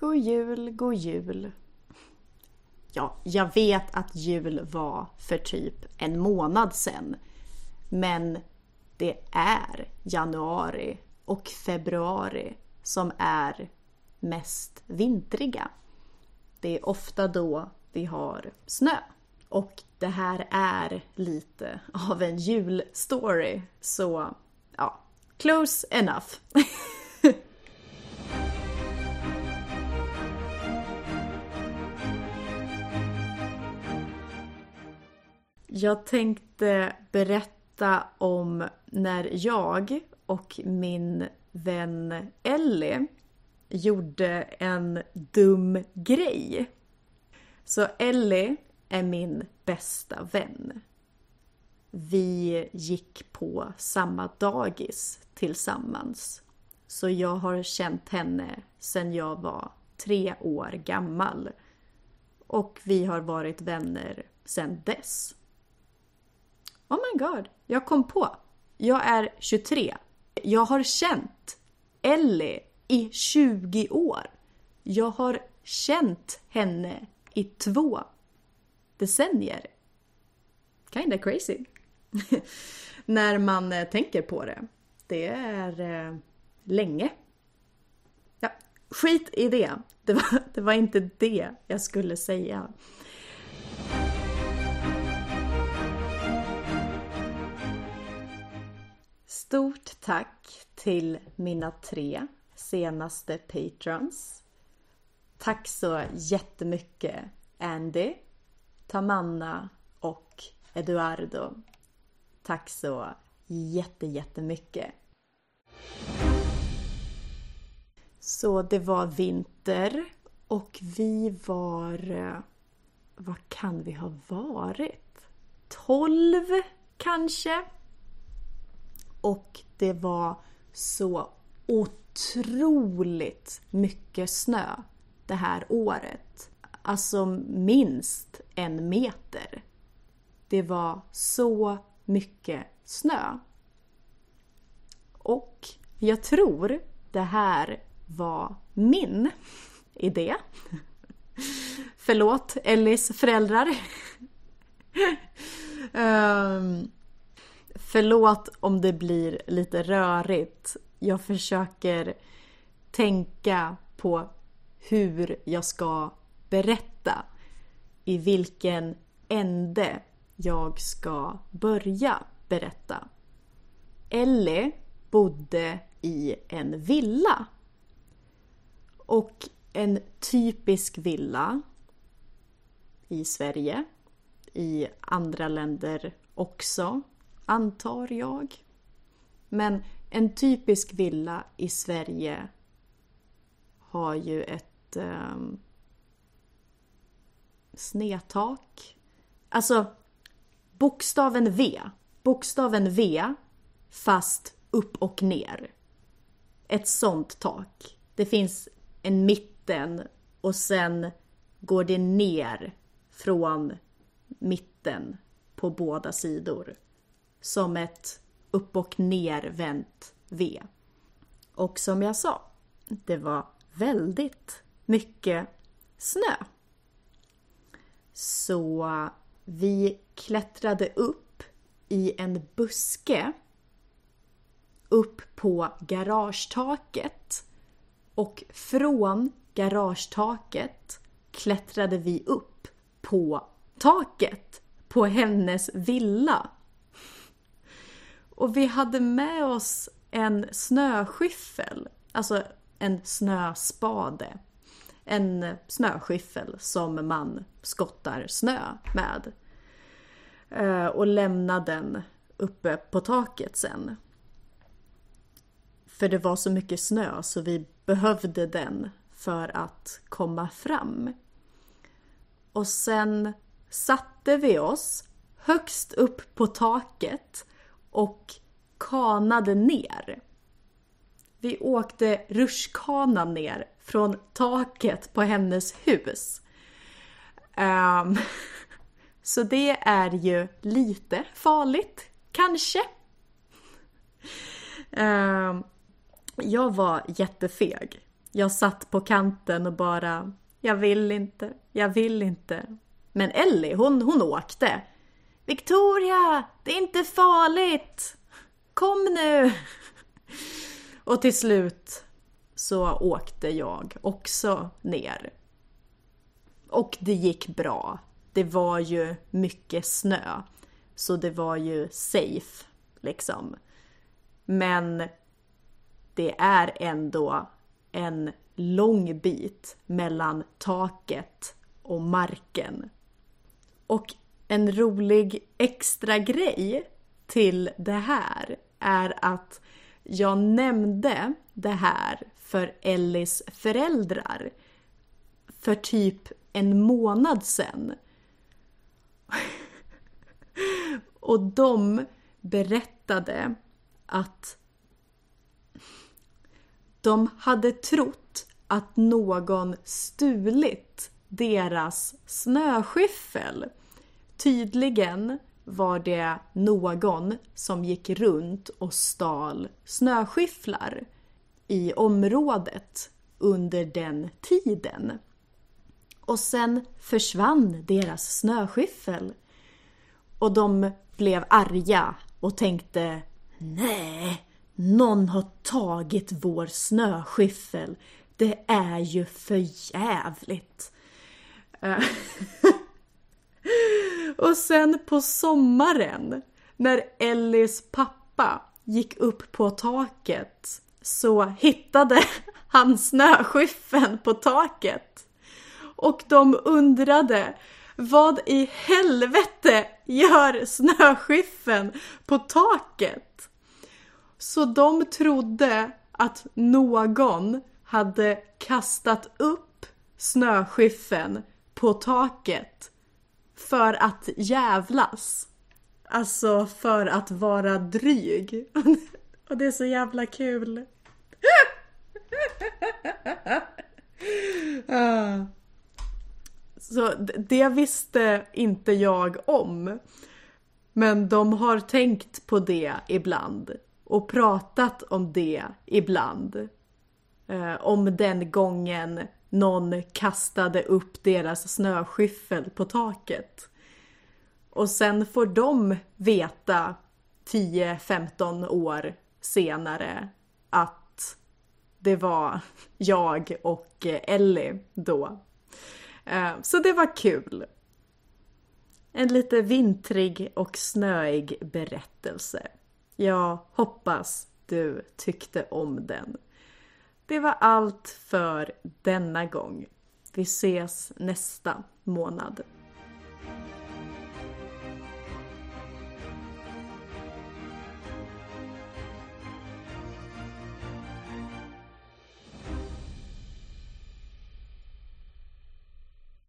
God jul, god jul. Ja, jag vet att jul var för typ en månad sen. Men det är januari och februari som är mest vintriga. Det är ofta då vi har snö. Och det här är lite av en julstory, så ja, close enough. Jag tänkte berätta om när jag och min vän Ellie gjorde en dum grej. Så Ellie är min bästa vän. Vi gick på samma dagis tillsammans. Så jag har känt henne sedan jag var tre år gammal. Och vi har varit vänner sedan dess. Oh my god, jag kom på. Jag är 23. Jag har känt Ellie i 20 år. Jag har känt henne i två decennier. Kinda crazy. När man eh, tänker på det. Det är eh, länge. Ja, skit i det. Det var, det var inte det jag skulle säga. Stort tack till mina tre senaste patrons. Tack så jättemycket Andy, Tamanna och Eduardo. Tack så jätte, jättemycket. Så det var vinter och vi var... Eh, Vad kan vi ha varit? 12 kanske? Och det var så otroligt mycket snö det här året. Alltså minst en meter. Det var så mycket snö. Och jag tror det här var min idé. Förlåt Ellis föräldrar. um, Förlåt om det blir lite rörigt. Jag försöker tänka på hur jag ska berätta. I vilken ände jag ska börja berätta. Ellie bodde i en villa. Och en typisk villa i Sverige, i andra länder också, antar jag. Men en typisk villa i Sverige har ju ett eh, snedtak. Alltså bokstaven V. Bokstaven V fast upp och ner. Ett sånt tak. Det finns en mitten och sen går det ner från mitten på båda sidor som ett upp och nervänt V. Och som jag sa, det var väldigt mycket snö. Så vi klättrade upp i en buske upp på garagetaket och från garagetaket klättrade vi upp på taket på hennes villa och vi hade med oss en snöskyffel, alltså en snöspade. En snöskyffel som man skottar snö med. Eh, och lämna den uppe på taket sen. För det var så mycket snö så vi behövde den för att komma fram. Och sen satte vi oss högst upp på taket och kanade ner. Vi åkte rutschkana ner från taket på hennes hus. Um, så det är ju lite farligt, kanske. Um, jag var jättefeg. Jag satt på kanten och bara Jag vill inte, jag vill inte. Men Ellie, hon, hon åkte. Victoria, det är inte farligt! Kom nu! Och till slut så åkte jag också ner. Och det gick bra. Det var ju mycket snö. Så det var ju safe, liksom. Men det är ändå en lång bit mellan taket och marken. Och en rolig extra grej till det här är att jag nämnde det här för Ellis föräldrar för typ en månad sedan. Och de berättade att de hade trott att någon stulit deras snöskyffel. Tydligen var det någon som gick runt och stal snöskyfflar i området under den tiden. Och sen försvann deras snöskyffel. Och de blev arga och tänkte Nej, någon har tagit vår snöskyffel. Det är ju för jävligt. Eh, Och sen på sommaren när Ellis pappa gick upp på taket så hittade han snöskyffeln på taket. Och de undrade vad i helvete gör snöskyffeln på taket? Så de trodde att någon hade kastat upp snöskyffeln på taket för att jävlas. Alltså för att vara dryg. Och det är så jävla kul. Ah. Så det visste inte jag om. Men de har tänkt på det ibland och pratat om det ibland. Eh, om den gången någon kastade upp deras snöskyffel på taket. Och sen får de veta 10-15 år senare att det var jag och eh, Ellie då. Eh, så det var kul. En lite vintrig och snöig berättelse. Jag hoppas du tyckte om den. Det var allt för denna gång. Vi ses nästa månad.